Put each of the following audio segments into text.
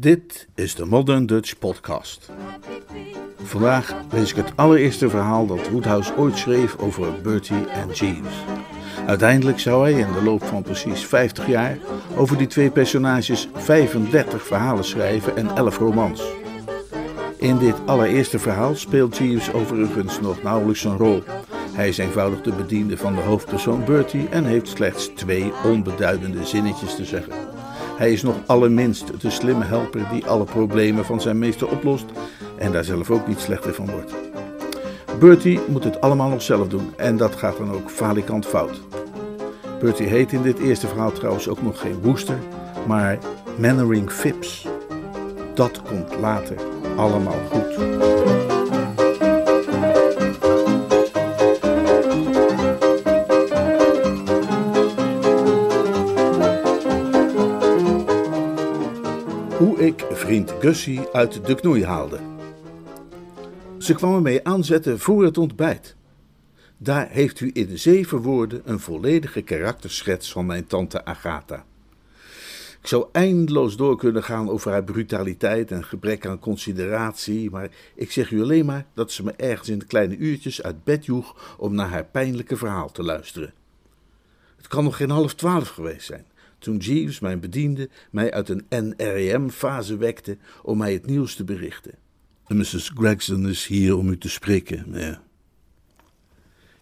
Dit is de Modern Dutch Podcast. Vandaag lees ik het allereerste verhaal dat Woodhouse ooit schreef over Bertie en Jeeves. Uiteindelijk zou hij in de loop van precies 50 jaar over die twee personages 35 verhalen schrijven en 11 romans. In dit allereerste verhaal speelt Jeeves overigens nog nauwelijks een rol. Hij is eenvoudig de bediende van de hoofdpersoon Bertie en heeft slechts twee onbeduidende zinnetjes te zeggen. Hij is nog allerminst de slimme helper die alle problemen van zijn meester oplost en daar zelf ook niet slechter van wordt. Bertie moet het allemaal nog zelf doen en dat gaat dan ook falikant fout. Bertie heet in dit eerste verhaal trouwens ook nog geen Woester, maar Mannering Phipps. Dat komt later allemaal goed. Vriend Gussie uit de knoei haalde. Ze kwam ermee aanzetten voor het ontbijt. Daar heeft u in zeven woorden een volledige karakterschets van mijn tante Agatha. Ik zou eindeloos door kunnen gaan over haar brutaliteit en gebrek aan consideratie, maar ik zeg u alleen maar dat ze me ergens in de kleine uurtjes uit bed joeg om naar haar pijnlijke verhaal te luisteren. Het kan nog geen half twaalf geweest zijn, toen Jeeves, mijn bediende, mij uit een NREM-fase wekte om mij het nieuws te berichten. Mrs. Gregson is hier om u te spreken, ja.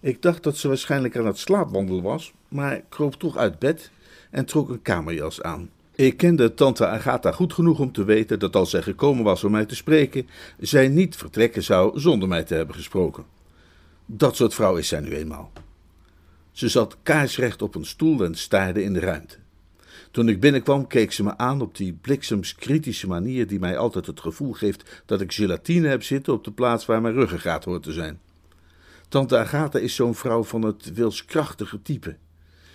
Ik dacht dat ze waarschijnlijk aan het slaapwandelen was, maar kroop toch uit bed en trok een kamerjas aan. Ik kende tante Agatha goed genoeg om te weten dat als zij gekomen was om mij te spreken, zij niet vertrekken zou zonder mij te hebben gesproken. Dat soort vrouw is zij nu eenmaal. Ze zat kaarsrecht op een stoel en staarde in de ruimte. Toen ik binnenkwam, keek ze me aan op die bliksems kritische manier die mij altijd het gevoel geeft dat ik gelatine heb zitten op de plaats waar mijn ruggengraat hoort te zijn. Tante Agatha is zo'n vrouw van het wilskrachtige type.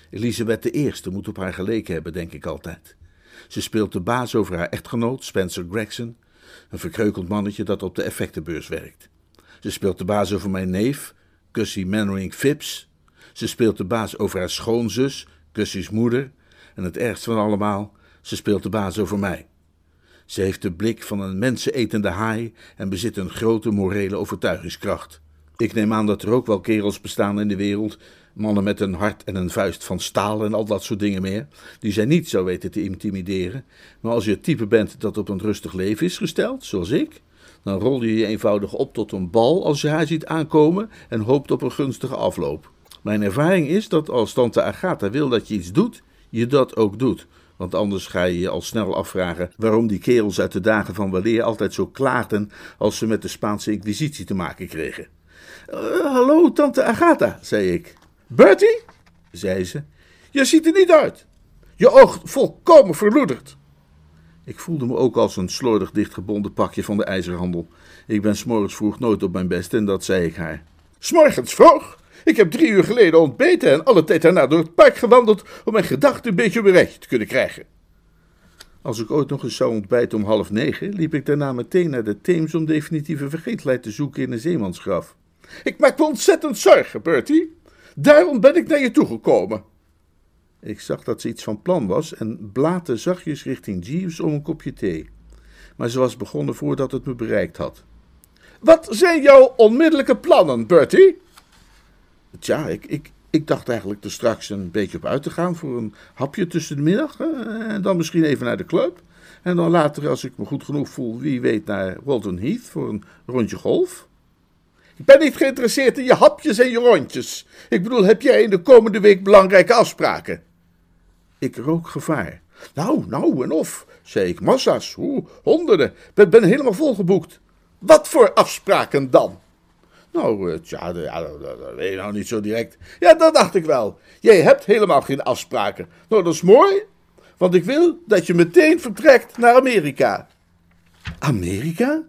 Elisabeth I moet op haar geleken hebben, denk ik altijd. Ze speelt de baas over haar echtgenoot, Spencer Gregson, een verkreukeld mannetje dat op de effectenbeurs werkt. Ze speelt de baas over mijn neef, Gussie Mannering Phipps. Ze speelt de baas over haar schoonzus, Gussie's moeder. En het ergst van allemaal, ze speelt de baas over mij. Ze heeft de blik van een mensenetende haai en bezit een grote morele overtuigingskracht. Ik neem aan dat er ook wel kerels bestaan in de wereld, mannen met een hart en een vuist van staal en al dat soort dingen meer, die zij niet zou weten te intimideren. Maar als je het type bent dat op een rustig leven is gesteld, zoals ik, dan rol je je eenvoudig op tot een bal als je haar ziet aankomen en hoopt op een gunstige afloop. Mijn ervaring is dat als tante Agatha wil dat je iets doet, je dat ook doet. Want anders ga je je al snel afvragen waarom die kerels uit de dagen van weleer altijd zo klaagden als ze met de Spaanse Inquisitie te maken kregen. Uh, hallo, tante Agatha, zei ik. Bertie, zei ze, je ziet er niet uit. Je oog volkomen verloederd. Ik voelde me ook als een slordig dichtgebonden pakje van de ijzerhandel. Ik ben s'morgens vroeg nooit op mijn best en dat zei ik haar. S'morgens vroeg? Ik heb drie uur geleden ontbeten en alle tijd daarna door het park gewandeld om mijn gedachten een beetje op een te kunnen krijgen. Als ik ooit nog eens zou ontbijten om half negen, liep ik daarna meteen naar de Theems om definitieve vergeetheid te zoeken in een zeemansgraf. Ik maak me ontzettend zorgen, Bertie. Daarom ben ik naar je toegekomen. Ik zag dat ze iets van plan was en blaatte zachtjes richting Jeeves om een kopje thee. Maar ze was begonnen voordat het me bereikt had. Wat zijn jouw onmiddellijke plannen, Bertie? Tja, ik, ik, ik dacht eigenlijk er straks een beetje op uit te gaan voor een hapje tussen de middag. En dan misschien even naar de club. En dan later, als ik me goed genoeg voel, wie weet naar Walton Heath voor een rondje golf. Ik ben niet geïnteresseerd in je hapjes en je rondjes. Ik bedoel, heb jij in de komende week belangrijke afspraken? Ik rook gevaar. Nou, nou en of, zei ik. Massa's, hoe, honderden. Ben, ben helemaal volgeboekt. Wat voor afspraken dan? Nou, eh, tja, ja, dat weet je nou niet zo direct. Ja, dat dacht ik wel. Jij hebt helemaal geen afspraken. Nou, dat is mooi, want ik wil dat je meteen vertrekt naar Amerika. Amerika?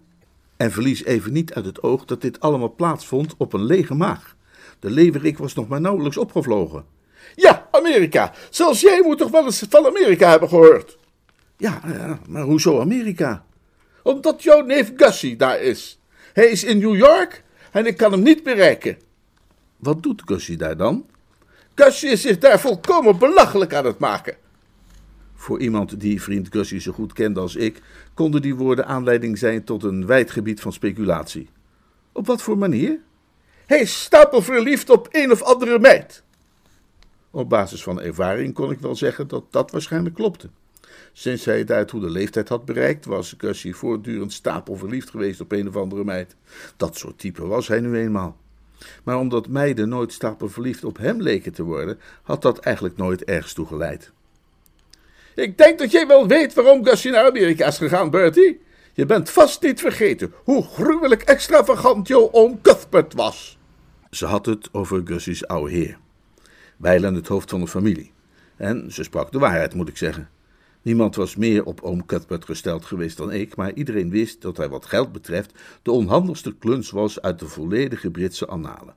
En verlies even niet uit het oog dat dit allemaal plaatsvond op een lege maag. De leeuwerik was nog maar nauwelijks opgevlogen. Ja, Amerika. Zelfs jij moet toch wel eens van Amerika hebben gehoord? Ja maar hoezo Amerika? Omdat jouw neef Gussie daar is. Hij is in New York en ik kan hem niet bereiken. Wat doet Gussie daar dan? Gussie is zich daar volkomen belachelijk aan het maken. Voor iemand die vriend Gussie zo goed kende als ik, konden die woorden aanleiding zijn tot een wijd gebied van speculatie. Op wat voor manier? Hij is stapelverliefd op een of andere meid. Op basis van ervaring kon ik wel zeggen dat dat waarschijnlijk klopte. Sinds hij het uit hoe de leeftijd had bereikt, was Gussie voortdurend stapelverliefd geweest op een of andere meid. Dat soort type was hij nu eenmaal. Maar omdat meiden nooit stapelverliefd op hem leken te worden, had dat eigenlijk nooit ergens toe geleid. Ik denk dat jij wel weet waarom Gussie naar Amerika is gegaan, Bertie. Je bent vast niet vergeten hoe gruwelijk extravagant jouw oom Cuthbert was. Ze had het over Gussie's oude heer. Wijlen het hoofd van de familie. En ze sprak de waarheid, moet ik zeggen. Niemand was meer op oom Cuthbert gesteld geweest dan ik, maar iedereen wist dat hij wat geld betreft de onhandigste kluns was uit de volledige Britse annalen.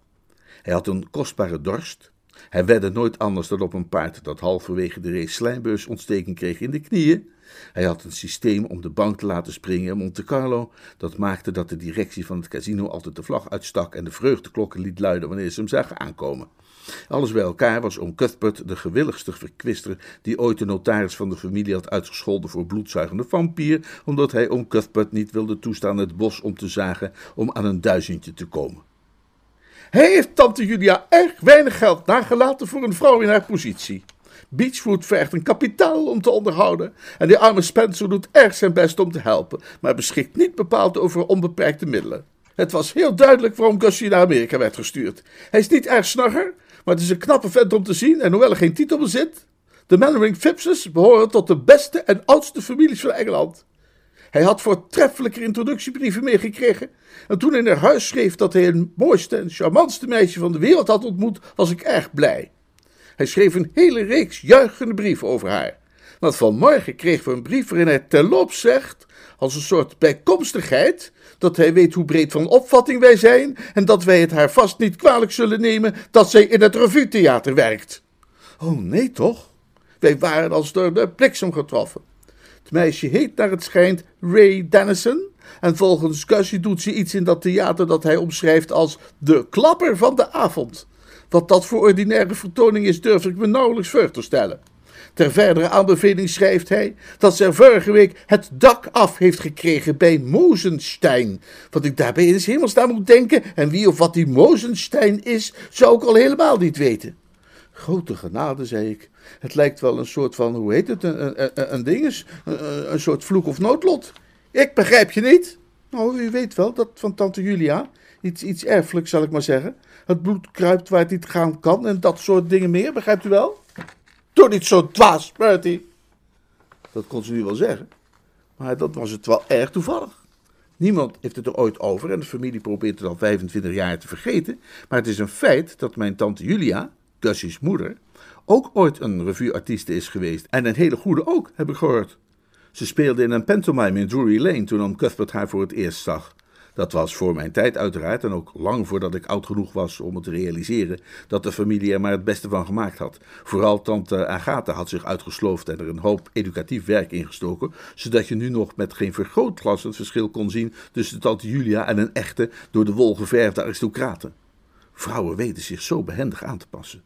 Hij had een kostbare dorst. Hij wedde nooit anders dan op een paard dat halverwege de race slijmbeursontsteking kreeg in de knieën. Hij had een systeem om de bank te laten springen in Monte Carlo. Dat maakte dat de directie van het casino altijd de vlag uitstak en de vreugdeklokken liet luiden wanneer ze hem zagen aankomen. Alles bij elkaar was oom Cuthbert de gewilligste verkwister die ooit de notaris van de familie had uitgescholden voor bloedzuigende vampier, omdat hij oom Cuthbert niet wilde toestaan het bos om te zagen om aan een duizendje te komen. Hij heeft tante Julia erg weinig geld nagelaten voor een vrouw in haar positie. Beechwood vergt een kapitaal om te onderhouden en die arme Spencer doet erg zijn best om te helpen, maar beschikt niet bepaald over onbeperkte middelen. Het was heel duidelijk waarom Gussie naar Amerika werd gestuurd. Hij is niet erg snagger, maar het is een knappe vent om te zien en hoewel er geen titel bezit, de Mannering Phippses behoren tot de beste en oudste families van Engeland. Hij had voortreffelijke introductiebrieven meegekregen. En toen hij naar huis schreef dat hij het mooiste en charmantste meisje van de wereld had ontmoet, was ik erg blij. Hij schreef een hele reeks juichende brieven over haar. Want vanmorgen kregen we een brief waarin hij terloops zegt, als een soort bijkomstigheid, dat hij weet hoe breed van opvatting wij zijn en dat wij het haar vast niet kwalijk zullen nemen dat zij in het revue-theater werkt. Oh, nee toch? Wij waren als door de bliksem getroffen. Het meisje heet naar het schijnt Ray Dennison. En volgens Gussie doet ze iets in dat theater dat hij omschrijft als de klapper van de avond. Wat dat voor ordinaire vertoning is, durf ik me nauwelijks voor te stellen. Ter verdere aanbeveling schrijft hij dat ze vorige week het dak af heeft gekregen bij Mozenstein. Wat ik daarbij in hemelsnaam moet denken en wie of wat die Mozenstein is, zou ik al helemaal niet weten. Grote genade, zei ik. Het lijkt wel een soort van, hoe heet het, een, een, een ding is, een, een soort vloek of noodlot. Ik begrijp je niet. Nou, u weet wel, dat van tante Julia. Iets, iets erfelijks, zal ik maar zeggen. Het bloed kruipt waar het niet gaan kan en dat soort dingen meer, begrijpt u wel? Doe niet zo dwaas, Bertie. Dat kon ze nu wel zeggen, maar dat was het wel erg toevallig. Niemand heeft het er ooit over en de familie probeert het al 25 jaar te vergeten. Maar het is een feit dat mijn tante Julia, Gussie's moeder, ook ooit een revueartieste is geweest. En een hele goede ook, heb ik gehoord. Ze speelde in een pantomime in Drury Lane toen oom Cuthbert haar voor het eerst zag. Dat was voor mijn tijd uiteraard en ook lang voordat ik oud genoeg was om het te realiseren dat de familie er maar het beste van gemaakt had. Vooral tante Agatha had zich uitgesloofd en er een hoop educatief werk ingestoken, zodat je nu nog met geen vergrootglas het verschil kon zien tussen tante Julia en een echte, door de wol geverfde aristocraten. Vrouwen weten zich zo behendig aan te passen.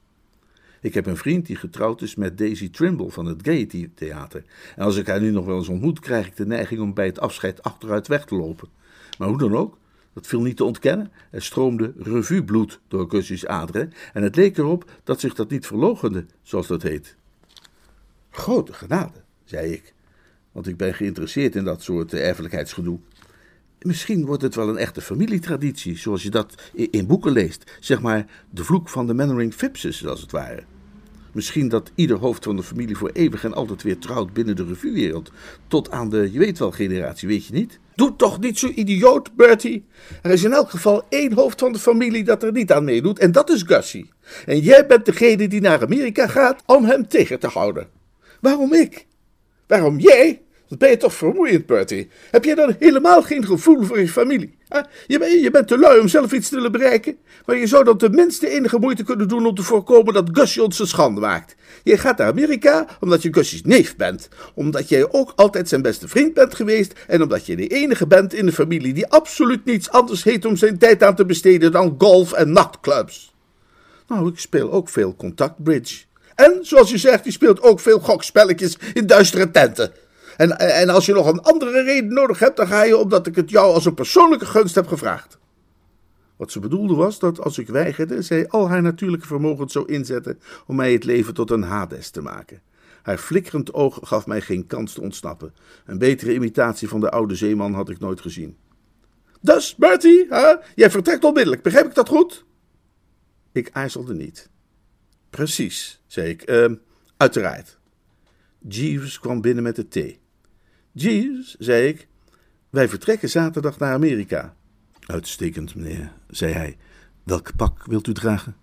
Ik heb een vriend die getrouwd is met Daisy Trimble van het Gaiety Theater. En als ik haar nu nog wel eens ontmoet, krijg ik de neiging om bij het afscheid achteruit weg te lopen. Maar hoe dan ook, dat viel niet te ontkennen. Er stroomde revuebloed door Gussie's aderen en het leek erop dat zich dat niet verlogende, zoals dat heet. Grote genade, zei ik, want ik ben geïnteresseerd in dat soort erfelijkheidsgedoe. Misschien wordt het wel een echte familietraditie, zoals je dat in boeken leest. Zeg maar de vloek van de Mannering Phippses, als het ware. Misschien dat ieder hoofd van de familie voor eeuwig en altijd weer trouwt binnen de revuewereld. Tot aan de, je weet wel, generatie, weet je niet? Doe toch niet zo idioot, Bertie. Er is in elk geval één hoofd van de familie dat er niet aan meedoet, en dat is Gussie. En jij bent degene die naar Amerika gaat om hem tegen te houden. Waarom ik? Waarom jij? Dat ben je toch vermoeiend, Bertie. Heb jij dan helemaal geen gevoel voor je familie? Je, je bent te lui om zelf iets te willen bereiken, maar je zou dan tenminste enige moeite kunnen doen om te voorkomen dat Gussie ons een schande maakt. Je gaat naar Amerika omdat je Gussie's neef bent, omdat jij ook altijd zijn beste vriend bent geweest en omdat je de enige bent in de familie die absoluut niets anders heeft om zijn tijd aan te besteden dan golf en nachtclubs. Nou, ik speel ook veel contact bridge. En, zoals je zegt, die speelt ook veel gokspelletjes in duistere tenten. En, en als je nog een andere reden nodig hebt, dan ga je omdat ik het jou als een persoonlijke gunst heb gevraagd. Wat ze bedoelde was dat als ik weigerde, zij al haar natuurlijke vermogens zou inzetten om mij het leven tot een Hades te maken. Haar flikkerend oog gaf mij geen kans te ontsnappen. Een betere imitatie van de oude zeeman had ik nooit gezien. Dus, Bertie, hè? jij vertrekt onmiddellijk, begrijp ik dat goed? Ik aarzelde niet. Precies, zei ik. Uh, uiteraard. Jeeves kwam binnen met de thee. Jeeves, zei ik, wij vertrekken zaterdag naar Amerika. Uitstekend, meneer, zei hij. Welk pak wilt u dragen?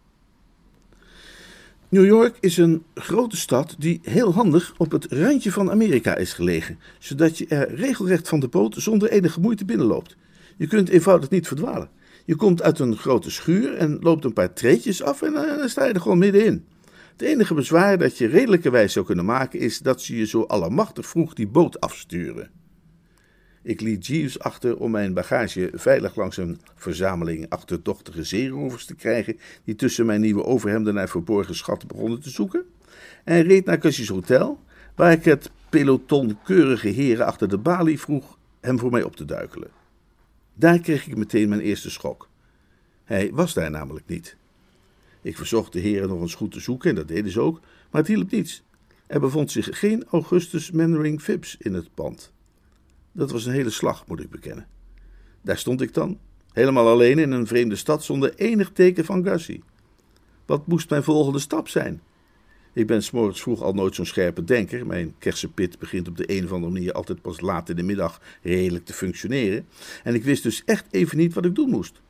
New York is een grote stad die heel handig op het randje van Amerika is gelegen, zodat je er regelrecht van de boot zonder enige moeite binnenloopt. Je kunt eenvoudig niet verdwalen. Je komt uit een grote schuur en loopt een paar treetjes af en eh, dan sta je er gewoon middenin. Het enige bezwaar dat je redelijkerwijs zou kunnen maken is dat ze je zo allemachtig vroeg die boot afsturen. Ik liet Jeeves achter om mijn bagage veilig langs een verzameling achterdochtige zeerovers te krijgen, die tussen mijn nieuwe overhemden naar verborgen schatten begonnen te zoeken, en reed naar Cassie's hotel, waar ik het peloton keurige heren achter de balie vroeg hem voor mij op te duikelen. Daar kreeg ik meteen mijn eerste schok. Hij was daar namelijk niet. Ik verzocht de heren nog eens goed te zoeken en dat deden ze ook, maar het hielp niets. Er bevond zich geen Augustus Mannering Phipps in het pand. Dat was een hele slag, moet ik bekennen. Daar stond ik dan, helemaal alleen in een vreemde stad zonder enig teken van Gussie. Wat moest mijn volgende stap zijn? Ik ben s'morgens vroeg al nooit zo'n scherpe denker. Mijn kersenpit begint op de een of andere manier altijd pas laat in de middag redelijk te functioneren. En ik wist dus echt even niet wat ik doen moest.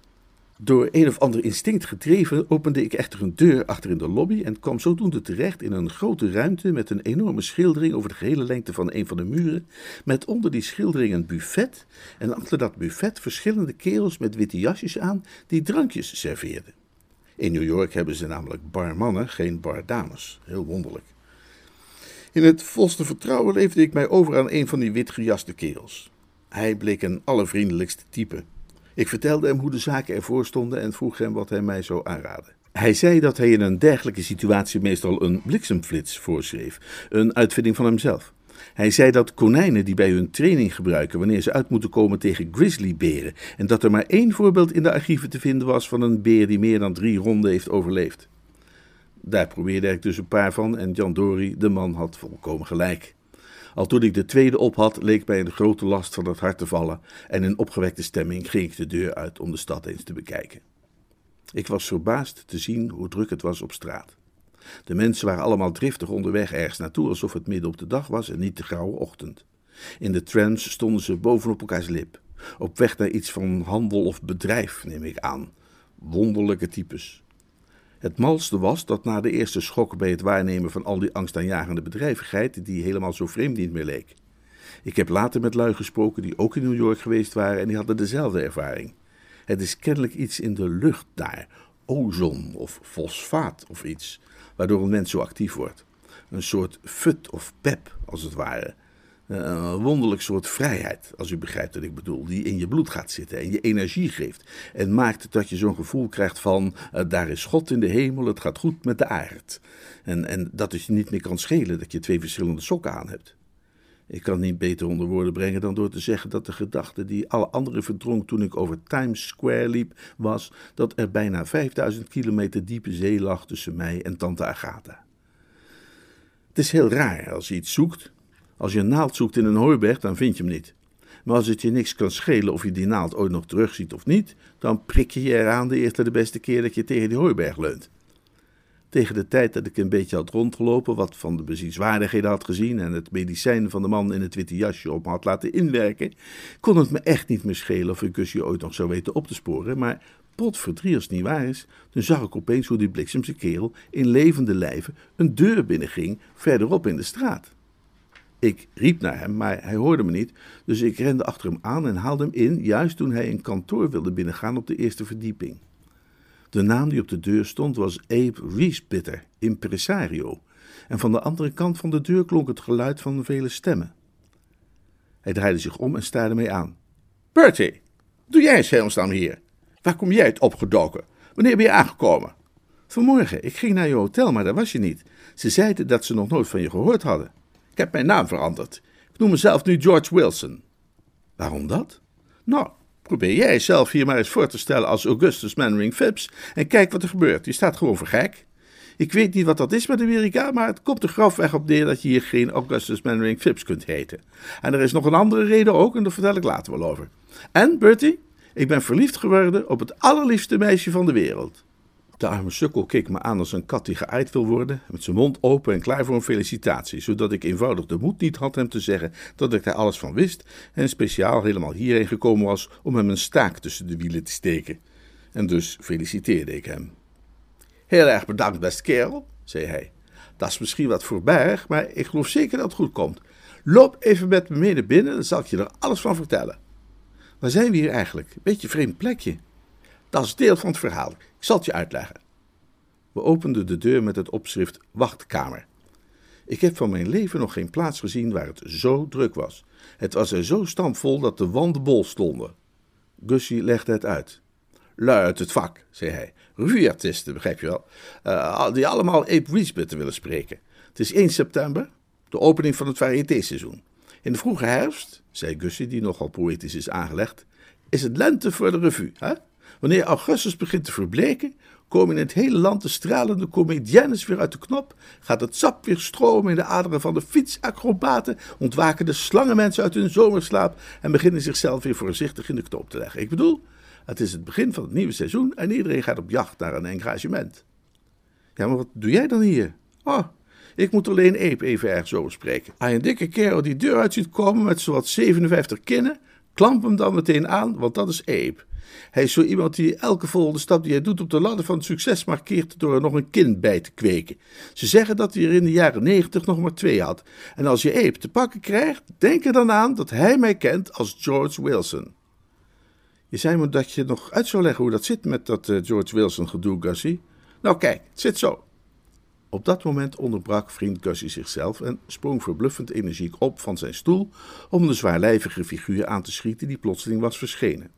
Door een of ander instinct gedreven opende ik echter een deur achter in de lobby en kwam zodoende terecht in een grote ruimte met een enorme schildering over de gehele lengte van een van de muren, met onder die schildering een buffet en achter dat buffet verschillende kerels met witte jasjes aan die drankjes serveerden. In New York hebben ze namelijk barmannen, geen bardames. Heel wonderlijk. In het volste vertrouwen leefde ik mij over aan een van die witgejaste kerels. Hij bleek een allervriendelijkste type. Ik vertelde hem hoe de zaken ervoor stonden en vroeg hem wat hij mij zou aanraden. Hij zei dat hij in een dergelijke situatie meestal een bliksemflits voorschreef, een uitvinding van hemzelf. Hij zei dat konijnen die bij hun training gebruiken wanneer ze uit moeten komen tegen grizzlyberen, en dat er maar één voorbeeld in de archieven te vinden was van een beer die meer dan drie ronden heeft overleefd. Daar probeerde ik dus een paar van en Jan Dory, de man, had volkomen gelijk. Al toen ik de tweede op had, leek mij een grote last van het hart te vallen en in opgewekte stemming ging ik de deur uit om de stad eens te bekijken. Ik was verbaasd te zien hoe druk het was op straat. De mensen waren allemaal driftig onderweg ergens naartoe, alsof het midden op de dag was en niet de grauwe ochtend. In de trams stonden ze bovenop elkaars lip, op weg naar iets van handel of bedrijf, neem ik aan. Wonderlijke types. Het malste was dat na de eerste schok bij het waarnemen van al die angstaanjagende bedrijvigheid, die helemaal zo vreemd niet meer leek. Ik heb later met lui gesproken die ook in New York geweest waren en die hadden dezelfde ervaring. Het is kennelijk iets in de lucht daar, ozon of fosfaat of iets, waardoor een mens zo actief wordt. Een soort fut of pep, als het ware. Een wonderlijk soort vrijheid, als u begrijpt wat ik bedoel, die in je bloed gaat zitten en je energie geeft. En maakt dat je zo'n gevoel krijgt van, uh, daar is God in de hemel, het gaat goed met de aard. En, en dat het je niet meer kan schelen dat je twee verschillende sokken aan hebt. Ik kan het niet beter onder woorden brengen dan door te zeggen dat de gedachte die alle anderen verdronk toen ik over Times Square liep, was dat er bijna 5000 kilometer diepe zee lag tussen mij en tante Agatha. Het is heel raar als je iets zoekt. Als je een naald zoekt in een hooiberg, dan vind je hem niet. Maar als het je niks kan schelen of je die naald ooit nog terugziet of niet, dan prik je je eraan de eerste de beste keer dat je tegen die hooiberg leunt. Tegen de tijd dat ik een beetje had rondgelopen, wat van de bezienswaardigheden had gezien en het medicijn van de man in het witte jasje op me had laten inwerken, kon het me echt niet meer schelen of ik Gusje ooit nog zou weten op te sporen. Maar potverdrie als het niet waar is, toen zag ik opeens hoe die bliksemse kerel in levende lijven een deur binnenging verderop in de straat. Ik riep naar hem, maar hij hoorde me niet, dus ik rende achter hem aan en haalde hem in, juist toen hij een kantoor wilde binnengaan op de eerste verdieping. De naam die op de deur stond was Abe Riesbitter, impresario, en van de andere kant van de deur klonk het geluid van vele stemmen. Hij draaide zich om en staarde mij aan. Bertie, doe jij eens hemelsnaam hier? Waar kom jij het opgedoken? Wanneer ben je aangekomen? Vanmorgen. Ik ging naar je hotel, maar daar was je niet. Ze zeiden dat ze nog nooit van je gehoord hadden. Ik heb mijn naam veranderd. Ik noem mezelf nu George Wilson. Waarom dat? Nou, probeer jij zelf hier maar eens voor te stellen als Augustus Mannering Phipps en kijk wat er gebeurt. Je staat gewoon voor gek. Ik weet niet wat dat is met Amerika, maar het komt er grofweg op neer dat je hier geen Augustus Mannering Phipps kunt heten. En er is nog een andere reden ook, en daar vertel ik later wel over. En, Bertie, ik ben verliefd geworden op het allerliefste meisje van de wereld. De arme sukkel keek me aan als een kat die geëid wil worden, met zijn mond open en klaar voor een felicitatie, zodat ik eenvoudig de moed niet had hem te zeggen dat ik daar alles van wist en speciaal helemaal hierheen gekomen was om hem een staak tussen de wielen te steken. En dus feliciteerde ik hem. Heel erg bedankt, beste kerel, zei hij. Dat is misschien wat voorbij, maar ik geloof zeker dat het goed komt. Loop even met me mee naar binnen, dan zal ik je er alles van vertellen. Waar zijn we hier eigenlijk? Beetje vreemd plekje. Dat is deel van het verhaal. Ik zal het je uitleggen. We openden de deur met het opschrift Wachtkamer. Ik heb van mijn leven nog geen plaats gezien waar het zo druk was. Het was er zo stampvol dat de wanden bol stonden. Gussie legde het uit. Lui het vak, zei hij. Revueartisten, begrijp je wel. Uh, die allemaal Ape Wiesbitter willen spreken. Het is 1 september, de opening van het variétéseizoen. In de vroege herfst, zei Gussie, die nogal poëtisch is aangelegd, is het lente voor de revue. Hè? Wanneer augustus begint te verbleken, komen in het hele land de stralende comediennes weer uit de knop, gaat het sap weer stromen in de aderen van de fietsacrobaten, ontwaken de slangenmensen uit hun zomerslaap en beginnen zichzelf weer voorzichtig in de knoop te leggen. Ik bedoel, het is het begin van het nieuwe seizoen en iedereen gaat op jacht naar een engagement. Ja, maar wat doe jij dan hier? Oh, ik moet alleen Eep even ergens over spreken. Je een dikke kerel die deur uit ziet komen met zowat 57 kinnen, klamp hem dan meteen aan, want dat is Eep. Hij is zo iemand die elke volgende stap die hij doet op de ladder van het succes markeert door er nog een kin bij te kweken. Ze zeggen dat hij er in de jaren negentig nog maar twee had. En als je Ape te pakken krijgt, denk er dan aan dat hij mij kent als George Wilson. Je zei me dat je nog uit zou leggen hoe dat zit met dat uh, George Wilson gedoe, Gussie. Nou kijk, het zit zo. Op dat moment onderbrak vriend Gussie zichzelf en sprong verbluffend energiek op van zijn stoel om de zwaarlijvige figuur aan te schieten die plotseling was verschenen.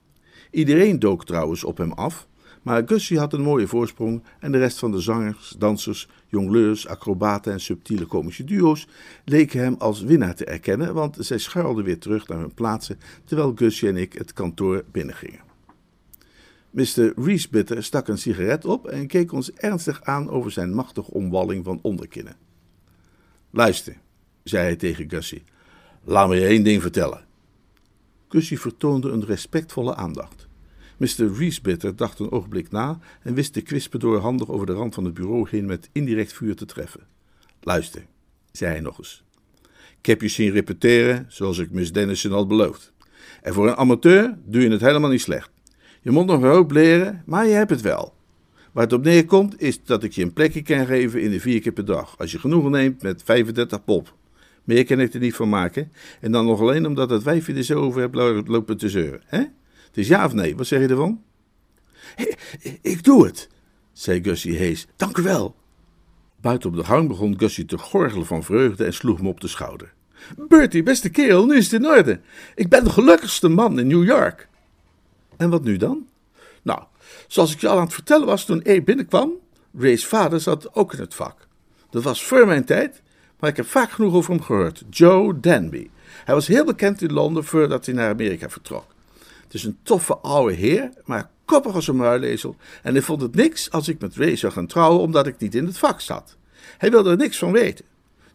Iedereen dook trouwens op hem af, maar Gussie had een mooie voorsprong en de rest van de zangers, dansers, jongleurs, acrobaten en subtiele komische duo's leken hem als winnaar te erkennen, want zij schuilden weer terug naar hun plaatsen terwijl Gussie en ik het kantoor binnengingen. Mr. Reesbitter stak een sigaret op en keek ons ernstig aan over zijn machtige omwalling van onderkinnen. Luister, zei hij tegen Gussie, laat me je één ding vertellen. Gussie vertoonde een respectvolle aandacht. Mr. Reesbitter dacht een ogenblik na en wist de kwispedoor handig over de rand van het bureau heen met indirect vuur te treffen. Luister, zei hij nog eens. Ik heb je zien repeteren, zoals ik Miss Dennison had beloofd. En voor een amateur doe je het helemaal niet slecht. Je moet nog een hoop leren, maar je hebt het wel. Waar het op neerkomt, is dat ik je een plekje kan geven in de vier keer per dag, als je genoegen neemt met 35 pop. Meer kan ik er niet van maken. En dan nog alleen omdat het wijfje er zo over hebt lopen te zeuren. Hè? Het is ja of nee, wat zeg je ervan? Ik doe het, zei Gussie hees. Dank u wel. Buiten op de gang begon Gussie te gorgelen van vreugde en sloeg me op de schouder. Bertie, beste kerel, nu is het in orde. Ik ben de gelukkigste man in New York. En wat nu dan? Nou, zoals ik je al aan het vertellen was toen E binnenkwam, Ray's vader zat ook in het vak. Dat was voor mijn tijd maar ik heb vaak genoeg over hem gehoord. Joe Danby. Hij was heel bekend in Londen voordat hij naar Amerika vertrok. Het is een toffe oude heer, maar koppig als een muilezel. En hij vond het niks als ik met Ray zou gaan trouwen, omdat ik niet in het vak zat. Hij wilde er niks van weten.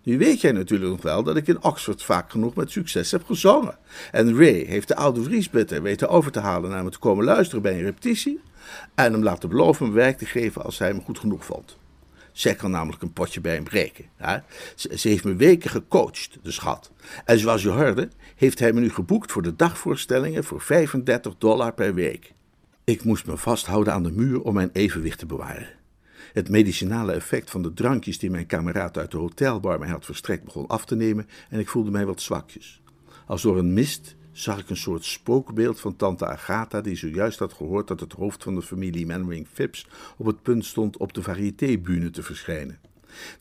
Nu weet jij natuurlijk nog wel dat ik in Oxford vaak genoeg met succes heb gezongen. En Ray heeft de oude Vriesbitter weten over te halen naar me te komen luisteren bij een repetitie. En hem laten beloven me werk te geven als hij me goed genoeg vond. Zij kan namelijk een potje bij hem breken. Ze, heeft me weken gecoacht, de schat. En zoals je hoorde, heeft hij me nu geboekt voor de dagvoorstellingen voor 35 dollar per week. Ik moest me vasthouden aan de muur om mijn evenwicht te bewaren. Het medicinale effect van de drankjes die mijn kameraad uit de hotelbar mij had verstrekt begon af te nemen en ik voelde mij wat zwakjes. Als door een mist zag ik een soort spookbeeld van tante Agatha, die zojuist had gehoord dat het hoofd van de familie Mannering Phipps op het punt stond op de variétébühne te verschijnen.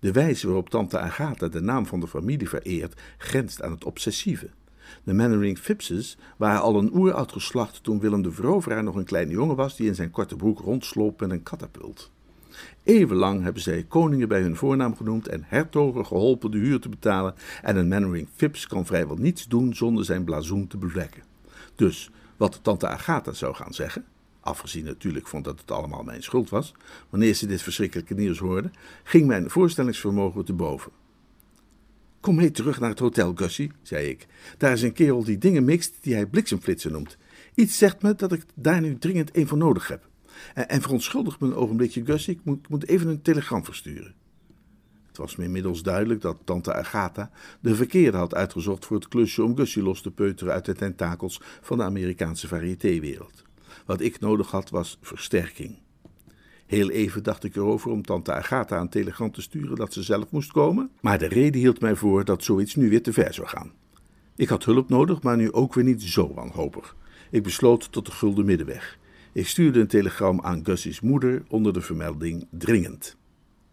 De wijze waarop tante Agatha de naam van de familie vereert, grenst aan het obsessieve. De Mannering Phippses waren al een oeroud geslacht toen Willem de Veroveraar nog een kleine jongen was die in zijn korte broek rondsloop met een katapult. Eeuwenlang hebben zij koningen bij hun voornaam genoemd en hertogen geholpen de huur te betalen. En een Mannering Phipps kan vrijwel niets doen zonder zijn blazoen te bevlekken. Dus wat tante Agatha zou gaan zeggen, afgezien natuurlijk van dat het allemaal mijn schuld was, wanneer ze dit verschrikkelijke nieuws hoorde, ging mijn voorstellingsvermogen te boven. Kom mee terug naar het hotel, Gussie, zei ik. Daar is een kerel die dingen mixt die hij bliksemflitsen noemt. Iets zegt me dat ik daar nu dringend een van nodig heb. En, verontschuldig me een ogenblikje, Gussie, ik moet, moet even een telegram versturen. Het was me inmiddels duidelijk dat tante Agatha de verkeerde had uitgezocht voor het klusje om Gussie los te peuteren uit de tentakels van de Amerikaanse variétéwereld. Wat ik nodig had was versterking. Heel even dacht ik erover om tante Agatha een telegram te sturen dat ze zelf moest komen, maar de reden hield mij voor dat zoiets nu weer te ver zou gaan. Ik had hulp nodig, maar nu ook weer niet zo wanhopig. Ik besloot tot de gulden middenweg. Ik stuurde een telegram aan Gussie's moeder onder de vermelding dringend.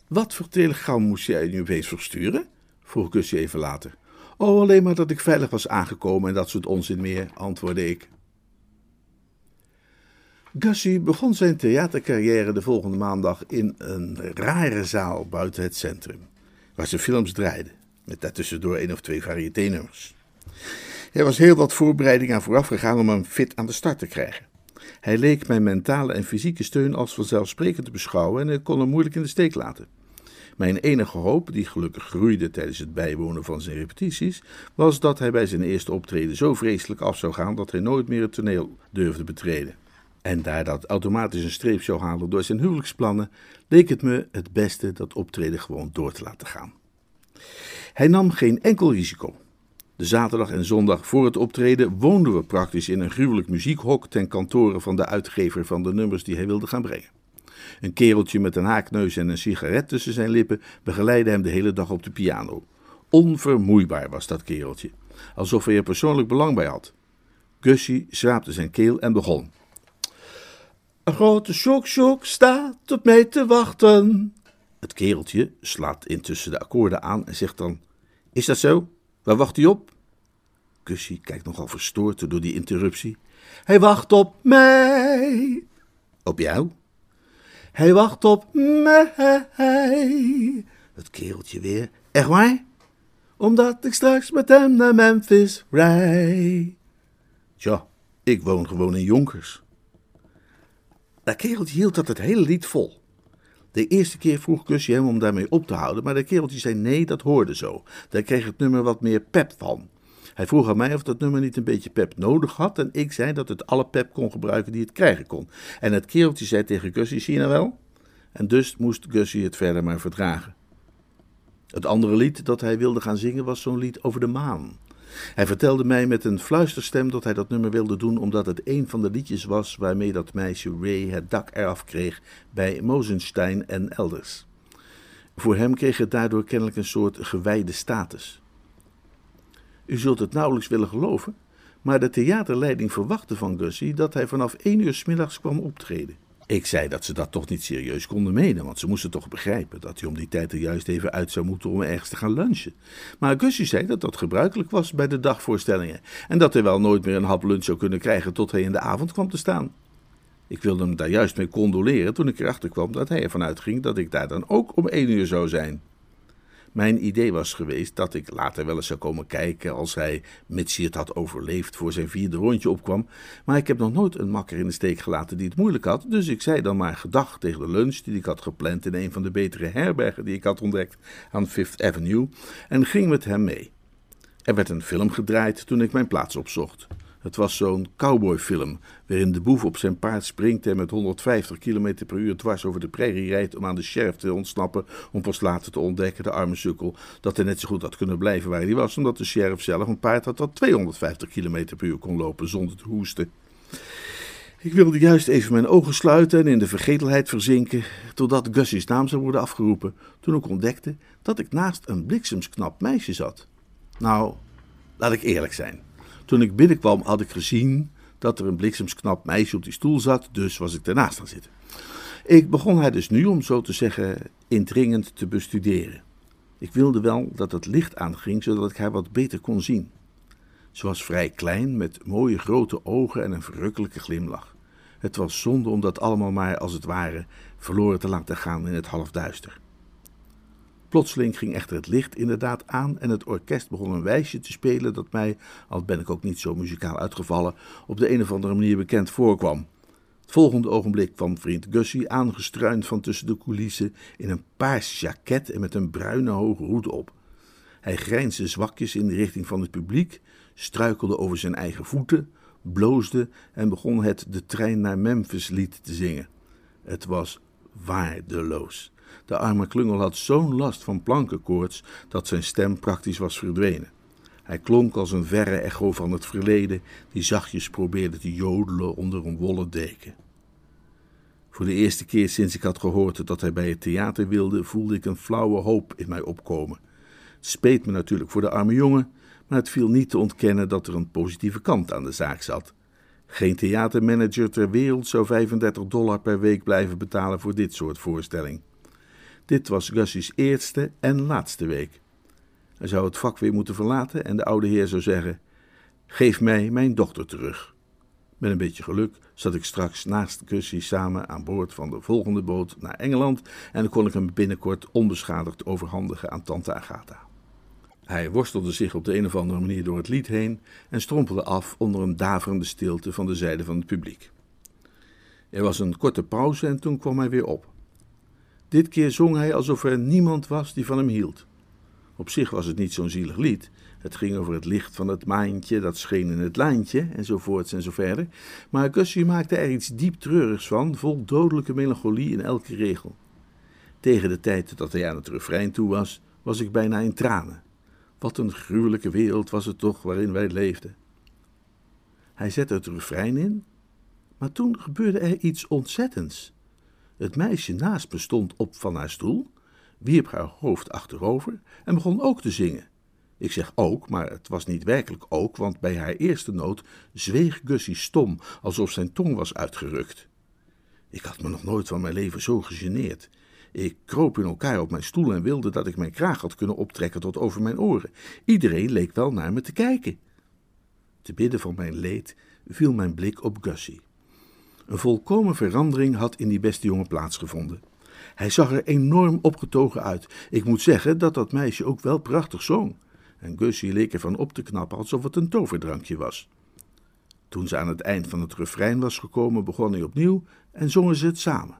Wat voor telegram moest jij nu opeens versturen? vroeg Gussie even later. Oh, alleen maar dat ik veilig was aangekomen en dat soort onzin meer, antwoordde ik. Gussie begon zijn theatercarrière de volgende maandag in een rare zaal buiten het centrum, waar ze films draaiden, met daartussendoor één of twee variété-nummers. Er was heel wat voorbereiding aan vooraf gegaan om hem fit aan de start te krijgen. Hij leek mijn mentale en fysieke steun als vanzelfsprekend te beschouwen en ik kon hem moeilijk in de steek laten. Mijn enige hoop, die gelukkig groeide tijdens het bijwonen van zijn repetities, was dat hij bij zijn eerste optreden zo vreselijk af zou gaan dat hij nooit meer het toneel durfde betreden. En daar dat automatisch een streep zou halen door zijn huwelijksplannen, leek het me het beste dat optreden gewoon door te laten gaan. Hij nam geen enkel risico. De zaterdag en zondag voor het optreden woonden we praktisch in een gruwelijk muziekhok ten kantore van de uitgever van de nummers die hij wilde gaan brengen. Een kereltje met een haakneus en een sigaret tussen zijn lippen begeleidde hem de hele dag op de piano. Onvermoeibaar was dat kereltje, alsof hij er persoonlijk belang bij had. Gussie schraapte zijn keel en begon. Een grote sjok-sjok staat op mij te wachten. Het kereltje slaat intussen de akkoorden aan en zegt dan: Is dat zo? Waar wacht hij op? Gussie kijkt nogal verstoord door die interruptie. Hij wacht op mij. Op jou? Hij wacht op mij. Het kereltje weer. Echt waar? Omdat ik straks met hem naar Memphis rij. Tja, ik woon gewoon in Jonkers. Dat kereltje hield dat het hele lied vol. De eerste keer vroeg Kusje hem om daarmee op te houden, maar de kereltje zei nee, dat hoorde zo. Daar kreeg het nummer wat meer pep van. Hij vroeg aan mij of dat nummer niet een beetje pep nodig had en ik zei dat het alle pep kon gebruiken die het krijgen kon. En het kereltje zei tegen Gussie, zie je nou wel? En dus moest Gussie het verder maar verdragen. Het andere lied dat hij wilde gaan zingen was zo'n lied over de maan. Hij vertelde mij met een fluisterstem dat hij dat nummer wilde doen omdat het een van de liedjes was waarmee dat meisje Ray het dak eraf kreeg bij Mosenstein en elders. Voor hem kreeg het daardoor kennelijk een soort gewijde status. U zult het nauwelijks willen geloven, maar de theaterleiding verwachtte van Gussie dat hij vanaf één uur s middags kwam optreden. Ik zei dat ze dat toch niet serieus konden menen, want ze moesten toch begrijpen dat hij om die tijd er juist even uit zou moeten om ergens te gaan lunchen. Maar Gussie zei dat dat gebruikelijk was bij de dagvoorstellingen en dat hij wel nooit meer een hap lunch zou kunnen krijgen tot hij in de avond kwam te staan. Ik wilde hem daar juist mee condoleren toen ik erachter kwam dat hij ervan uitging dat ik daar dan ook om één uur zou zijn. Mijn idee was geweest dat ik later wel eens zou komen kijken als hij, mits hij het had overleefd, voor zijn vierde rondje opkwam. Maar ik heb nog nooit een makker in de steek gelaten die het moeilijk had, dus ik zei dan maar gedag tegen de lunch die ik had gepland in een van de betere herbergen die ik had ontdekt aan Fifth Avenue en ging met hem mee. Er werd een film gedraaid toen ik mijn plaats opzocht. Het was zo'n cowboyfilm, waarin de boef op zijn paard springt en met 150 km per uur dwars over de prairie rijdt om aan de sheriff te ontsnappen, om pas later te ontdekken, de arme sukkel, dat hij net zo goed had kunnen blijven waar hij was, omdat de sheriff zelf een paard had dat 250 km per uur kon lopen zonder te hoesten. Ik wilde juist even mijn ogen sluiten en in de vergetelheid verzinken, totdat Gussie's naam zou worden afgeroepen, toen ik ontdekte dat ik naast een bliksemsknap meisje zat. Nou, laat ik eerlijk zijn. Toen ik binnenkwam had ik gezien dat er een bliksemsknap meisje op die stoel zat, dus was ik ernaast gaan zitten. Ik begon haar dus nu, om zo te zeggen, indringend te bestuderen. Ik wilde wel dat het licht aanging, zodat ik haar wat beter kon zien. Ze was vrij klein, met mooie grote ogen en een verrukkelijke glimlach. Het was zonde om dat allemaal maar, als het ware, verloren te laten gaan in het halfduister. Plotseling ging echter het licht inderdaad aan en het orkest begon een wijsje te spelen dat mij, al ben ik ook niet zo muzikaal uitgevallen, op de een of andere manier bekend voorkwam. Het volgende ogenblik kwam vriend Gussie aangestruind van tussen de coulissen in een paars jaket en met een bruine hoge hoed op. Hij grijnsde zwakjes in de richting van het publiek, struikelde over zijn eigen voeten, bloosde en begon het de trein naar Memphis lied te zingen. Het was waardeloos. De arme klungel had zo'n last van plankenkoorts dat zijn stem praktisch was verdwenen. Hij klonk als een verre echo van het verleden, die zachtjes probeerde te jodelen onder een wollen deken. Voor de eerste keer sinds ik had gehoord dat hij bij het theater wilde, voelde ik een flauwe hoop in mij opkomen. Het speet me natuurlijk voor de arme jongen, maar het viel niet te ontkennen dat er een positieve kant aan de zaak zat. Geen theatermanager ter wereld zou 35 dollar per week blijven betalen voor dit soort voorstelling. Dit was Gussie's eerste en laatste week. Hij zou het vak weer moeten verlaten en de oude heer zou zeggen: Geef mij mijn dochter terug. Met een beetje geluk zat ik straks naast Gussie samen aan boord van de volgende boot naar Engeland en kon ik hem binnenkort onbeschadigd overhandigen aan tante Agatha. Hij worstelde zich op de een of andere manier door het lied heen en strompelde af onder een daverende stilte van de zijde van het publiek. Er was een korte pauze en toen kwam hij weer op. Dit keer zong hij alsof er niemand was die van hem hield. Op zich was het niet zo'n zielig lied. Het ging over het licht van het maantje dat scheen in het lijntje, enzovoorts en zo verder. Maar Gussie maakte er iets diep treurigs van, vol dodelijke melancholie in elke regel. Tegen de tijd dat hij aan het refrein toe was, was ik bijna in tranen. Wat een gruwelijke wereld was het toch waarin wij leefden. Hij zette het refrein in, maar toen gebeurde er iets ontzettends. Het meisje naast me stond op van haar stoel, wierp haar hoofd achterover en begon ook te zingen. Ik zeg ook, maar het was niet werkelijk ook, want bij haar eerste noot zweeg Gussie stom, alsof zijn tong was uitgerukt. Ik had me nog nooit van mijn leven zo gegeneerd. Ik kroop in elkaar op mijn stoel en wilde dat ik mijn kraag had kunnen optrekken tot over mijn oren. Iedereen leek wel naar me te kijken. Te bidden van mijn leed viel mijn blik op Gussie. Een volkomen verandering had in die beste jongen plaatsgevonden. Hij zag er enorm opgetogen uit. Ik moet zeggen dat dat meisje ook wel prachtig zong. En Gussie leek ervan op te knappen alsof het een toverdrankje was. Toen ze aan het eind van het refrein was gekomen, begon hij opnieuw en zongen ze het samen.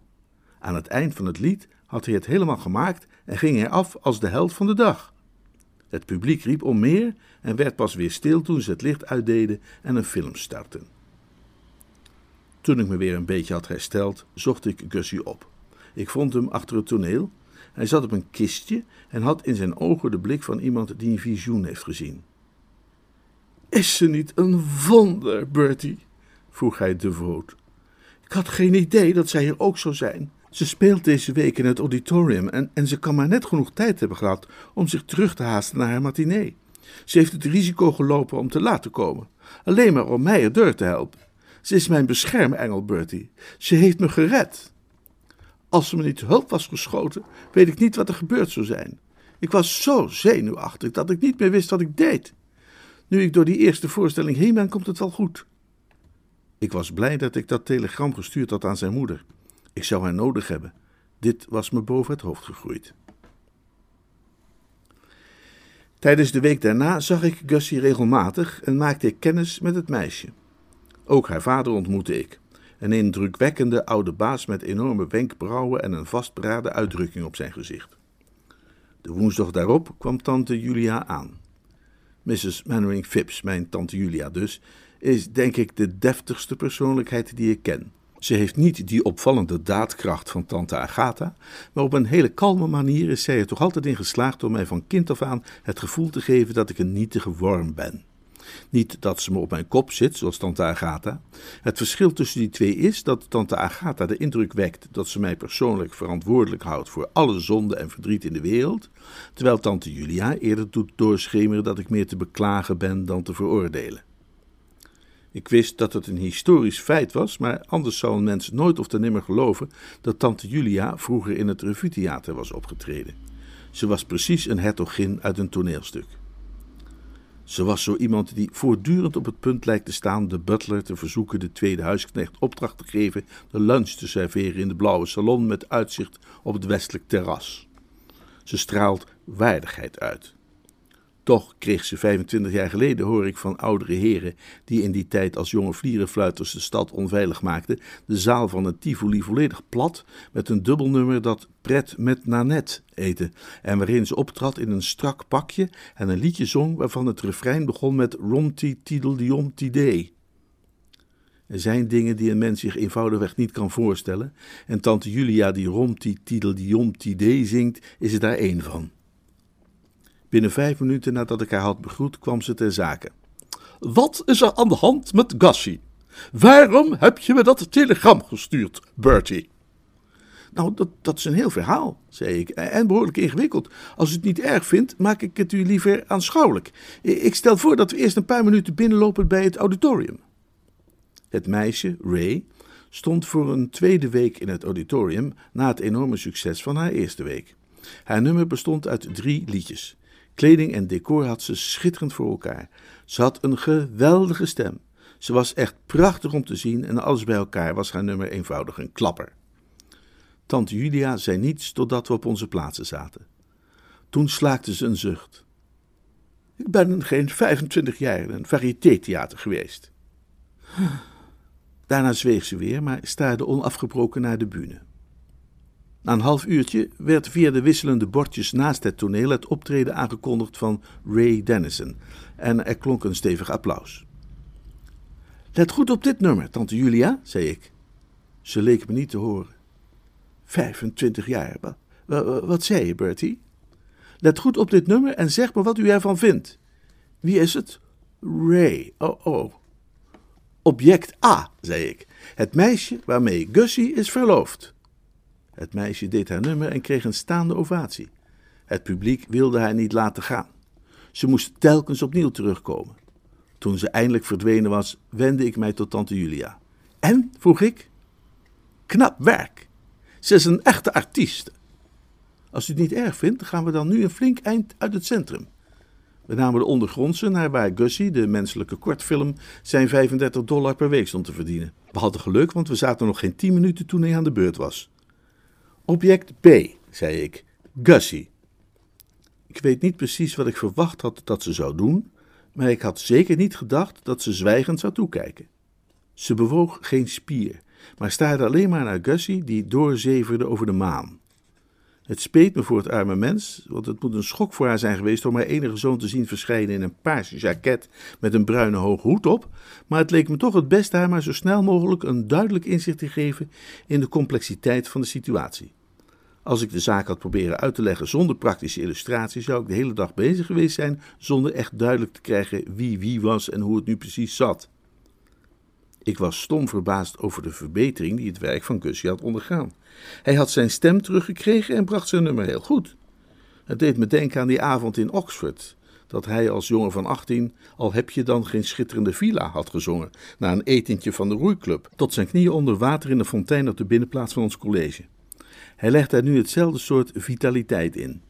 Aan het eind van het lied had hij het helemaal gemaakt en ging hij af als de held van de dag. Het publiek riep om meer en werd pas weer stil toen ze het licht uitdeden en een film startten. Toen ik me weer een beetje had hersteld, zocht ik Gussie op. Ik vond hem achter het toneel. Hij zat op een kistje en had in zijn ogen de blik van iemand die een visioen heeft gezien. Is ze niet een wonder, Bertie? vroeg hij devoot. Ik had geen idee dat zij hier ook zou zijn. Ze speelt deze week in het auditorium en, en ze kan maar net genoeg tijd hebben gehad om zich terug te haasten naar haar matinee. Ze heeft het risico gelopen om te laat te komen, alleen maar om mij er deur te helpen. Ze is mijn beschermengel, Bertie. Ze heeft me gered. Als ze me niet hulp was geschoten, weet ik niet wat er gebeurd zou zijn. Ik was zo zenuwachtig dat ik niet meer wist wat ik deed. Nu ik door die eerste voorstelling heen ben, komt het wel goed. Ik was blij dat ik dat telegram gestuurd had aan zijn moeder. Ik zou haar nodig hebben. Dit was me boven het hoofd gegroeid. Tijdens de week daarna zag ik Gussie regelmatig en maakte ik kennis met het meisje. Ook haar vader ontmoette ik. Een indrukwekkende oude baas met enorme wenkbrauwen en een vastberaden uitdrukking op zijn gezicht. De woensdag daarop kwam tante Julia aan. Mrs. Mannering Phipps, mijn tante Julia dus, is denk ik de deftigste persoonlijkheid die ik ken. Ze heeft niet die opvallende daadkracht van tante Agatha, maar op een hele kalme manier is zij er toch altijd in geslaagd om mij van kind af aan het gevoel te geven dat ik een nietige worm ben. Niet dat ze me op mijn kop zit, zoals tante Agatha. Het verschil tussen die twee is dat tante Agatha de indruk wekt dat ze mij persoonlijk verantwoordelijk houdt voor alle zonde en verdriet in de wereld, terwijl tante Julia eerder doet doorschemeren dat ik meer te beklagen ben dan te veroordelen. Ik wist dat het een historisch feit was, maar anders zou een mens nooit of te nimmer geloven dat tante Julia vroeger in het revue-theater was opgetreden. Ze was precies een hertogin uit een toneelstuk. Ze was zo iemand die voortdurend op het punt lijkt te staan de butler te verzoeken de tweede huisknecht opdracht te geven de lunch te serveren in de blauwe salon met uitzicht op het westelijk terras. Ze straalt waardigheid uit. Toch kreeg ze 25 jaar geleden, hoor ik van oudere heren die in die tijd als jonge vlierenfluiters de stad onveilig maakten, de zaal van een Tivoli volledig plat met een dubbelnummer dat Pret met Nanet heette en waarin ze optrad in een strak pakje en een liedje zong waarvan het refrein begon met Romti Tideldiomti Dee. Er zijn dingen die een mens zich eenvoudigweg niet kan voorstellen en tante Julia die Romti Tideldiomti Dee zingt is er daar één van. Binnen vijf minuten nadat ik haar had begroet, kwam ze ter zake. Wat is er aan de hand met Gussie? Waarom heb je me dat telegram gestuurd, Bertie? Nou, dat, dat is een heel verhaal, zei ik, en behoorlijk ingewikkeld. Als u het niet erg vindt, maak ik het u liever aanschouwelijk. Ik stel voor dat we eerst een paar minuten binnenlopen bij het auditorium. Het meisje, Ray, stond voor een tweede week in het auditorium na het enorme succes van haar eerste week. Haar nummer bestond uit drie liedjes. Kleding en decor had ze schitterend voor elkaar. Ze had een geweldige stem. Ze was echt prachtig om te zien en alles bij elkaar was haar nummer eenvoudig een klapper. Tante Julia zei niets totdat we op onze plaatsen zaten. Toen slaakte ze een zucht. Ik ben geen 25 jaar in een variététheater geweest. Daarna zweeg ze weer, maar staarde onafgebroken naar de bühne. Na een half uurtje werd via de wisselende bordjes naast het toneel het optreden aangekondigd van Ray Dennison en er klonk een stevig applaus. Let goed op dit nummer, tante Julia, zei ik. Ze leek me niet te horen. 25 jaar, wat, wat zei je, Bertie? Let goed op dit nummer en zeg me wat u ervan vindt. Wie is het? Ray, oh oh. Object A, zei ik. Het meisje waarmee Gussie is verloofd. Het meisje deed haar nummer en kreeg een staande ovatie. Het publiek wilde haar niet laten gaan. Ze moest telkens opnieuw terugkomen. Toen ze eindelijk verdwenen was, wendde ik mij tot tante Julia. En? vroeg ik. Knap werk. Ze is een echte artiest. Als u het niet erg vindt, gaan we dan nu een flink eind uit het centrum. We namen de ondergrondse naar waar Gussie, de menselijke kortfilm, zijn 35 dollar per week stond te verdienen. We hadden geluk, want we zaten nog geen 10 minuten toen hij aan de beurt was. Object B, zei ik. Gussie. Ik weet niet precies wat ik verwacht had dat ze zou doen, maar ik had zeker niet gedacht dat ze zwijgend zou toekijken. Ze bewoog geen spier, maar staarde alleen maar naar Gussie, die doorzeverde over de maan. Het speet me voor het arme mens, want het moet een schok voor haar zijn geweest om haar enige zoon te zien verschijnen in een paars jacket met een bruine hoge hoed op, maar het leek me toch het beste haar maar zo snel mogelijk een duidelijk inzicht te geven in de complexiteit van de situatie. Als ik de zaak had proberen uit te leggen zonder praktische illustratie, zou ik de hele dag bezig geweest zijn zonder echt duidelijk te krijgen wie wie was en hoe het nu precies zat. Ik was stom verbaasd over de verbetering die het werk van Gussie had ondergaan. Hij had zijn stem teruggekregen en bracht zijn nummer heel goed. Het deed me denken aan die avond in Oxford, dat hij als jongen van 18 al heb je dan geen schitterende villa had gezongen, na een etentje van de roeiclub, tot zijn knieën onder water in de fontein op de binnenplaats van ons college. Hij legde er nu hetzelfde soort vitaliteit in.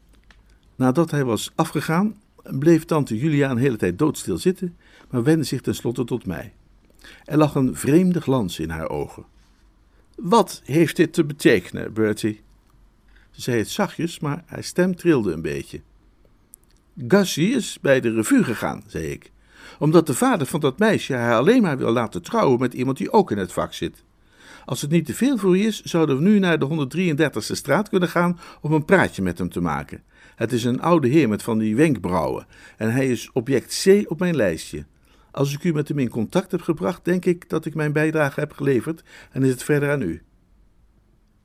Nadat hij was afgegaan, bleef tante Julia een hele tijd doodstil zitten, maar wendde zich tenslotte tot mij. Er lag een vreemde glans in haar ogen. Wat heeft dit te betekenen, Bertie? Ze zei het zachtjes, maar haar stem trilde een beetje. Gussie is bij de revue gegaan, zei ik, omdat de vader van dat meisje haar alleen maar wil laten trouwen met iemand die ook in het vak zit. Als het niet te veel voor je is, zouden we nu naar de 133e straat kunnen gaan om een praatje met hem te maken. Het is een oude heer met van die wenkbrauwen en hij is object C op mijn lijstje. Als ik u met hem in contact heb gebracht, denk ik dat ik mijn bijdrage heb geleverd en is het verder aan u.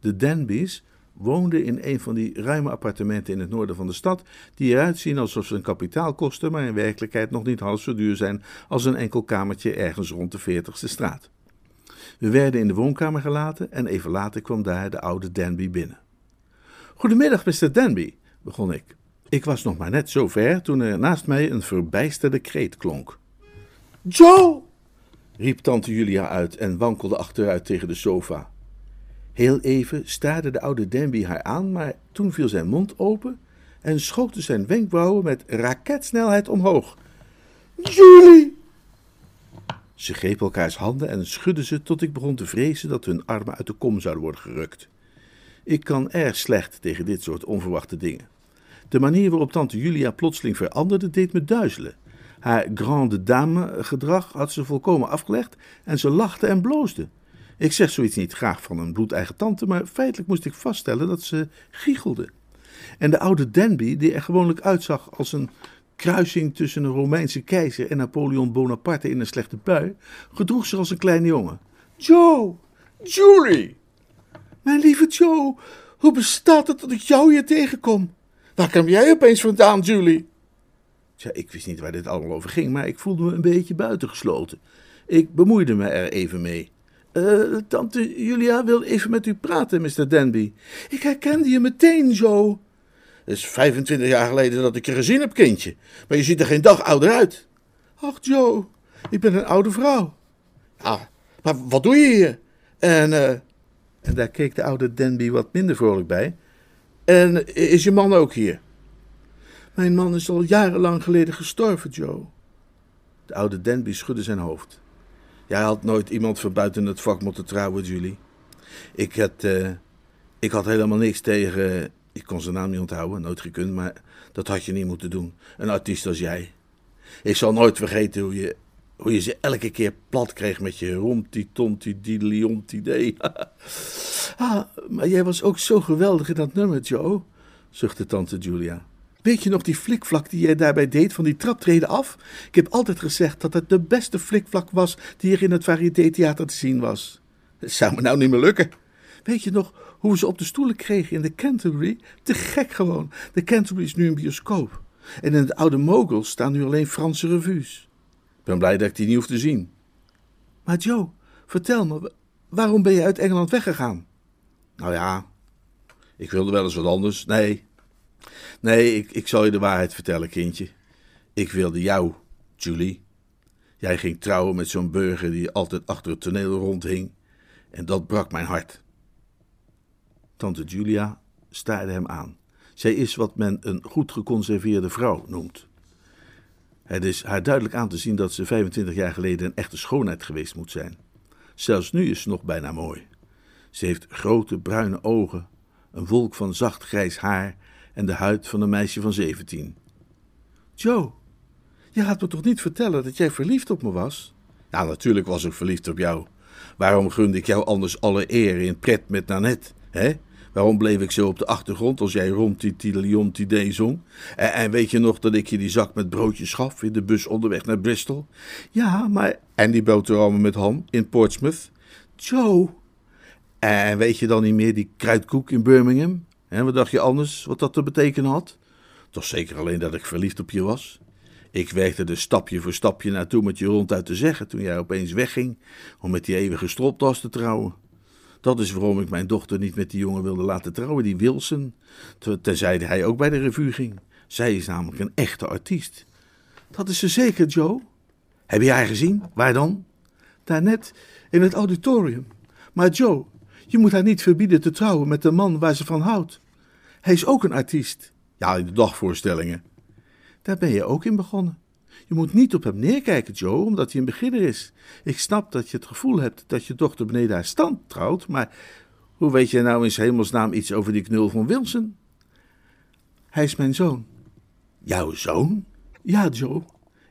De Danbys woonden in een van die ruime appartementen in het noorden van de stad, die eruit zien alsof ze een kapitaal kosten, maar in werkelijkheid nog niet half zo duur zijn als een enkel kamertje ergens rond de 40ste straat. We werden in de woonkamer gelaten en even later kwam daar de oude Danby binnen. Goedemiddag, Mr. Danby, begon ik. Ik was nog maar net zo ver toen er naast mij een verbijsterde kreet klonk. Joe! riep tante Julia uit en wankelde achteruit tegen de sofa. Heel even staarde de oude Danby haar aan, maar toen viel zijn mond open en schoten zijn wenkbrauwen met raketsnelheid omhoog. Julie! Ze grepen elkaars handen en schudden ze tot ik begon te vrezen dat hun armen uit de kom zouden worden gerukt. Ik kan erg slecht tegen dit soort onverwachte dingen. De manier waarop tante Julia plotseling veranderde deed me duizelen. Haar grande dame gedrag had ze volkomen afgelegd en ze lachte en bloosde. Ik zeg zoiets niet graag van een bloedeigen tante, maar feitelijk moest ik vaststellen dat ze giechelde. En de oude Danby, die er gewoonlijk uitzag als een kruising tussen een Romeinse keizer en Napoleon Bonaparte in een slechte bui, gedroeg zich als een kleine jongen. Joe! Julie! Mijn lieve Joe, hoe bestaat het dat ik jou hier tegenkom? Waar kwam jij opeens vandaan, Julie? Tja, ik wist niet waar dit allemaal over ging, maar ik voelde me een beetje buitengesloten. Ik bemoeide me er even mee. Uh, tante Julia wil even met u praten, Mr. Danby. Ik herkende je meteen, Joe. Het is 25 jaar geleden dat ik je gezien heb, kindje. Maar je ziet er geen dag ouder uit. Ach, Joe, ik ben een oude vrouw. Ja, maar wat doe je hier? En, uh... en daar keek de oude Danby wat minder vrolijk bij. En is je man ook hier? Mijn man is al jarenlang geleden gestorven, Joe. De oude Danby schudde zijn hoofd. Jij had nooit iemand van buiten het vak moeten trouwen, Julie. Ik had, uh, ik had helemaal niks tegen. Ik kon zijn naam niet onthouden, nooit gekund, maar dat had je niet moeten doen. Een artiest als jij. Ik zal nooit vergeten hoe je, hoe je ze elke keer plat kreeg met je romti tonti didlionti dee. ah, maar jij was ook zo geweldig in dat nummer, Joe, zuchtte tante Julia. Weet je nog die flikvlak die jij daarbij deed van die traptreden af? Ik heb altijd gezegd dat het de beste flikvlak was die er in het Variété-theater te zien was. Het zou me nou niet meer lukken. Weet je nog hoe we ze op de stoelen kregen in de Canterbury? Te gek gewoon. De Canterbury is nu een bioscoop. En in het oude Mogul staan nu alleen Franse revues. Ik ben blij dat ik die niet hoef te zien. Maar Joe, vertel me, waarom ben je uit Engeland weggegaan? Nou ja, ik wilde wel eens wat anders. Nee, Nee, ik, ik zal je de waarheid vertellen, kindje. Ik wilde jou, Julie. Jij ging trouwen met zo'n burger die altijd achter het toneel rondhing. En dat brak mijn hart. Tante Julia staarde hem aan. Zij is wat men een goed geconserveerde vrouw noemt. Het is haar duidelijk aan te zien dat ze 25 jaar geleden een echte schoonheid geweest moet zijn. Zelfs nu is ze nog bijna mooi. Ze heeft grote bruine ogen, een wolk van zacht grijs haar en de huid van een meisje van zeventien. Joe, je gaat me toch niet vertellen dat jij verliefd op me was? Ja, natuurlijk was ik verliefd op jou. Waarom gunde ik jou anders alle eer in pret met Nanette, hè? Waarom bleef ik zo op de achtergrond als jij rond die Tidelion zong? En, en, weet je nog dat ik je die zak met broodjes gaf in de bus onderweg naar Bristol? Ja, maar... En die boterhammen met ham in Portsmouth? Joe... En weet je dan niet meer die kruidkoek in Birmingham? En wat dacht je anders wat dat te betekenen had? Toch zeker alleen dat ik verliefd op je was. Ik werkte er stapje voor stapje naartoe met je ronduit te zeggen toen jij opeens wegging om met die eeuwige stropdas te trouwen. Dat is waarom ik mijn dochter niet met die jongen wilde laten trouwen, die Wilson, tenzij hij ook bij de revue ging. Zij is namelijk een echte artiest. Dat is ze zeker, Joe. Heb je haar gezien? Waar dan? Daarnet in het auditorium. Maar Joe, je moet haar niet verbieden te trouwen met de man waar ze van houdt. Hij is ook een artiest. Ja, in de dagvoorstellingen. Daar ben je ook in begonnen. Je moet niet op hem neerkijken, Joe, omdat hij een beginner is. Ik snap dat je het gevoel hebt dat je dochter beneden haar stand trouwt, maar hoe weet je nou in hemelsnaam iets over die knul van Wilson? Hij is mijn zoon. Jouw zoon? Ja, Joe.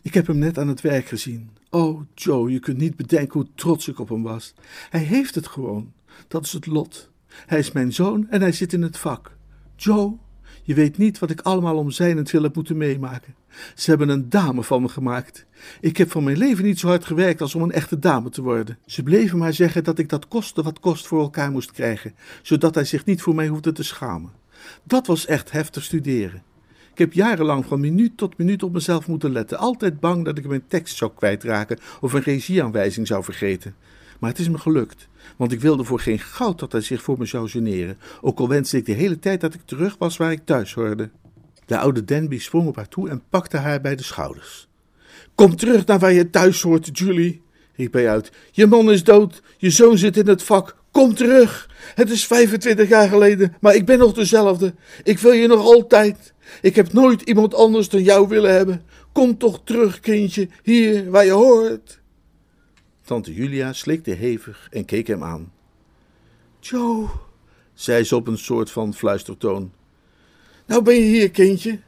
Ik heb hem net aan het werk gezien. Oh, Joe, je kunt niet bedenken hoe trots ik op hem was. Hij heeft het gewoon. Dat is het lot. Hij is mijn zoon en hij zit in het vak. Joe, je weet niet wat ik allemaal om zijn wil heb moeten meemaken. Ze hebben een dame van me gemaakt. Ik heb van mijn leven niet zo hard gewerkt als om een echte dame te worden. Ze bleven maar zeggen dat ik dat koste wat kost voor elkaar moest krijgen, zodat hij zich niet voor mij hoefde te schamen. Dat was echt heftig studeren. Ik heb jarenlang van minuut tot minuut op mezelf moeten letten, altijd bang dat ik mijn tekst zou kwijtraken of een regieaanwijzing zou vergeten. Maar het is me gelukt, want ik wilde voor geen goud dat hij zich voor me zou generen, ook al wenste ik de hele tijd dat ik terug was waar ik thuis hoorde. De oude Denby sprong op haar toe en pakte haar bij de schouders. Kom terug naar waar je thuis hoort, Julie, riep hij uit. Je man is dood, je zoon zit in het vak. Kom terug. Het is 25 jaar geleden, maar ik ben nog dezelfde. Ik wil je nog altijd. Ik heb nooit iemand anders dan jou willen hebben. Kom toch terug, kindje, hier waar je hoort. Tante Julia slikte hevig en keek hem aan. Joe, zei ze op een soort van fluistertoon. Nou ben je hier, kindje,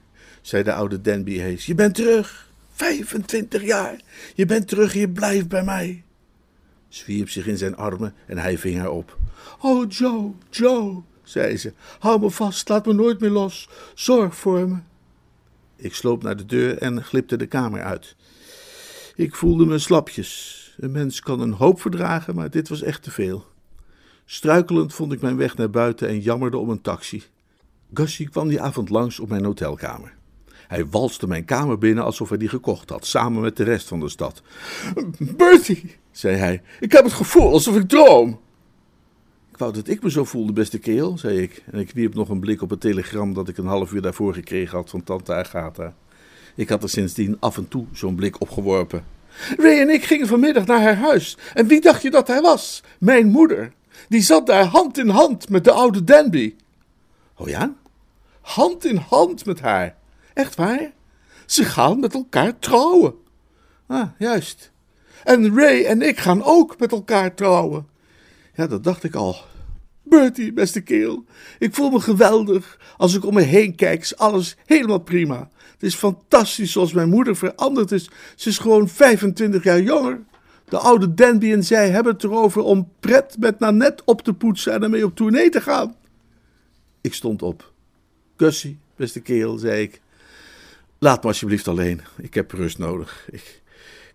zei de oude Danby Hees. Je bent terug. 25 jaar. Je bent terug en je blijft bij mij. Ze wierp zich in zijn armen en hij ving haar op. Oh, Joe, Joe, zei ze. Hou me vast, laat me nooit meer los. Zorg voor me. Ik sloop naar de deur en glipte de kamer uit. Ik voelde me slapjes. Een mens kan een hoop verdragen, maar dit was echt te veel. Struikelend vond ik mijn weg naar buiten en jammerde om een taxi. Gussie kwam die avond langs op mijn hotelkamer. Hij walste mijn kamer binnen alsof hij die gekocht had, samen met de rest van de stad. Bertie, zei hij, ik heb het gevoel alsof ik droom. Ik wou dat ik me zo voelde, beste kerel, zei ik. En ik wierp nog een blik op het telegram dat ik een half uur daarvoor gekregen had van tante Agatha. Ik had er sindsdien af en toe zo'n blik opgeworpen. Ray en ik gingen vanmiddag naar haar huis. En wie dacht je dat hij was? Mijn moeder. Die zat daar hand in hand met de oude Danby. Oh ja? Hand in hand met haar. Echt waar? Ze gaan met elkaar trouwen. Ah, juist. En Ray en ik gaan ook met elkaar trouwen. Ja, dat dacht ik al. Bertie, beste kerel, ik voel me geweldig. Als ik om me heen kijk, is alles helemaal prima. Het is fantastisch zoals mijn moeder veranderd is. Ze is gewoon 25 jaar jonger. De oude Danby en zij hebben het erover om pret met Nanette op te poetsen en ermee op tournee te gaan. Ik stond op. Gussie, beste kerel, zei ik. Laat me alsjeblieft alleen. Ik heb rust nodig. Ik,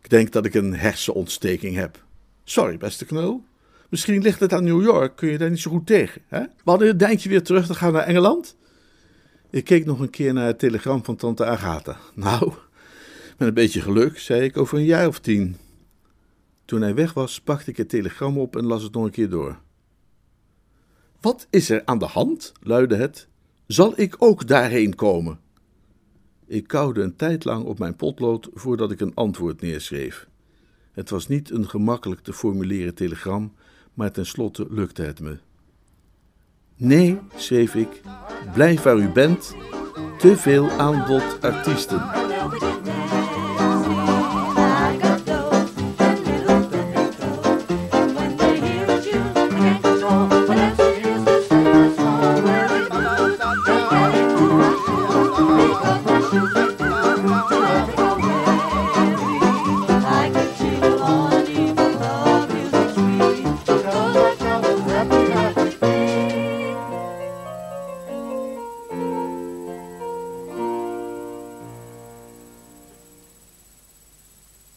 ik denk dat ik een hersenontsteking heb. Sorry, beste knul. Misschien ligt het aan New York. Kun je daar niet zo goed tegen, hè? Wanneer denk je weer terug te gaan naar Engeland? Ik keek nog een keer naar het telegram van tante Agatha. Nou, met een beetje geluk, zei ik, over een jaar of tien. Toen hij weg was, pakte ik het telegram op en las het nog een keer door. Wat is er aan de hand? luidde het. Zal ik ook daarheen komen? Ik kauwde een tijd lang op mijn potlood voordat ik een antwoord neerschreef. Het was niet een gemakkelijk te formuleren telegram, maar tenslotte lukte het me. Nee, schreef ik, blijf waar u bent. Te veel aanbod artiesten.